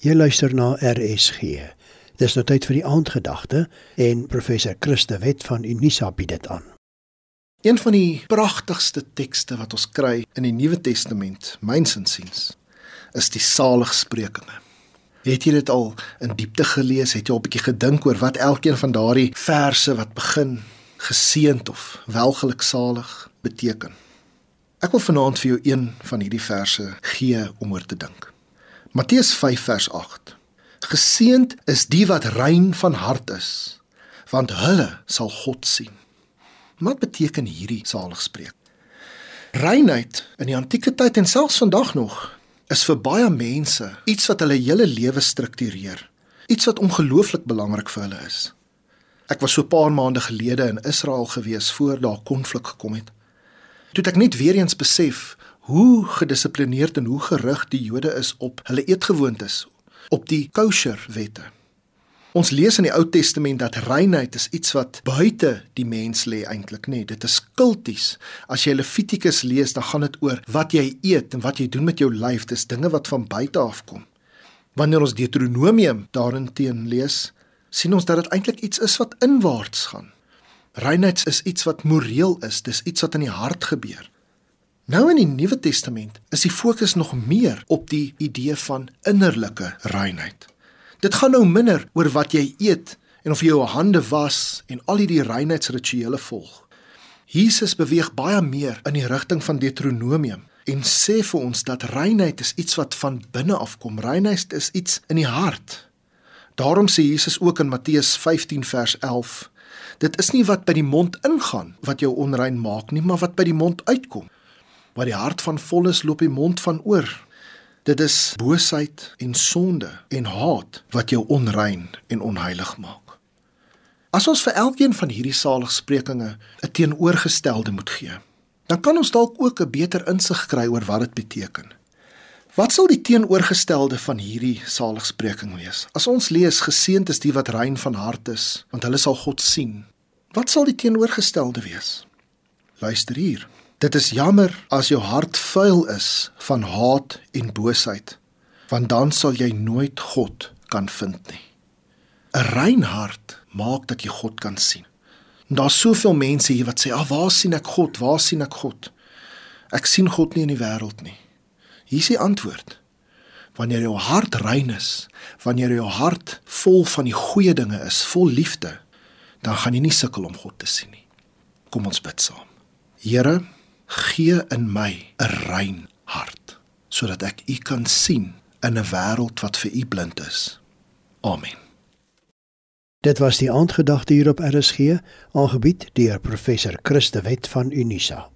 Jy luister na RSG. Dis nou tyd vir die aandgedagte en professor Christe Wet van Unisa bied dit aan. Een van die pragtigste tekste wat ons kry in die Nuwe Testament, myns insiens, is die Saligsprekinge. Het jy dit al in diepte gelees? Het jy al bietjie gedink oor wat elkeen van daardie verse wat begin geseënd of welgeluksalig beteken? Ek wil vanaand vir jou een van hierdie verse gee om oor te dink. Matteus 5 vers 8. Geseend is die wat rein van hart is, want hulle sal God sien. Wat beteken hierdie saligspreek? Reinheid in die antieke tyd en selfs vandag nog is vir baie mense iets wat hulle hele lewe struktureer. Iets wat ongelooflik belangrik vir hulle is. Ek was so 'n paar maande gelede in Israel gewees voor daar konflik gekom het. Toe ek net weer eens besef hoe gedissiplineerd en hoe gerig die Jode is op hulle eetgewoontes, op die kosher wette. Ons lees in die Ou Testament dat reinheid is iets wat buite die mens lê eintlik nie. Dit is kulties. As jy Levitikus lees, dan gaan dit oor wat jy eet en wat jy doen met jou lyf. Dis dinge wat van buite af kom. Wanneer ons Deuteronomium daarin lees, sien ons dat dit eintlik iets is wat inwaarts gaan. Reinheid is iets wat moreel is. Dis iets wat in die hart gebeur. Nou in die Nuwe Testament is die fokus nog meer op die idee van innerlike reinheid. Dit gaan nou minder oor wat jy eet en of jy jou hande was en al hierdie reinheidsrituele volg. Jesus beweeg baie meer in die rigting van Deuteronomium en sê vir ons dat reinheid is iets wat van binne af kom. Reinheid is iets in die hart. Daarom sê Jesus ook in Matteus 15 vers 11: Dit is nie wat by die mond ingaan wat jou onrein maak nie, maar wat by die mond uitkom wat die hart van vol is loop die mond van oor. Dit is boosheid en sonde en haat wat jou onrein en onheilig maak. As ons vir elkeen van hierdie saligsprekinge 'n teenoorgestelde moet gee, dan kan ons dalk ook 'n beter insig kry oor wat dit beteken. Wat sal die teenoorgestelde van hierdie saligspreking wees? As ons lees geseënd is die wat rein van hart is, want hulle sal God sien. Wat sal die teenoorgestelde wees? Luister hier. Dit is jammer as jou hart vuil is van haat en boosheid, want dan sal jy nooit God kan vind nie. 'n Rein hart maak dat jy God kan sien. En daar's soveel mense hier wat sê, "Ag, ah, waar sien ek God? Waar sien ek God?" Ek sien God nie in die wêreld nie. Hier is die antwoord. Wanneer jou hart rein is, wanneer jou hart vol van die goeie dinge is, vol liefde, dan gaan jy nie sukkel om God te sien nie. Kom ons bid saam. Here, gee in my 'n rein hart sodat ek u kan sien in 'n wêreld wat vir u blind is. Amen. Dit was die aandgedagte hier op RSG, aangebied deur professor Christe Wet van Unisa.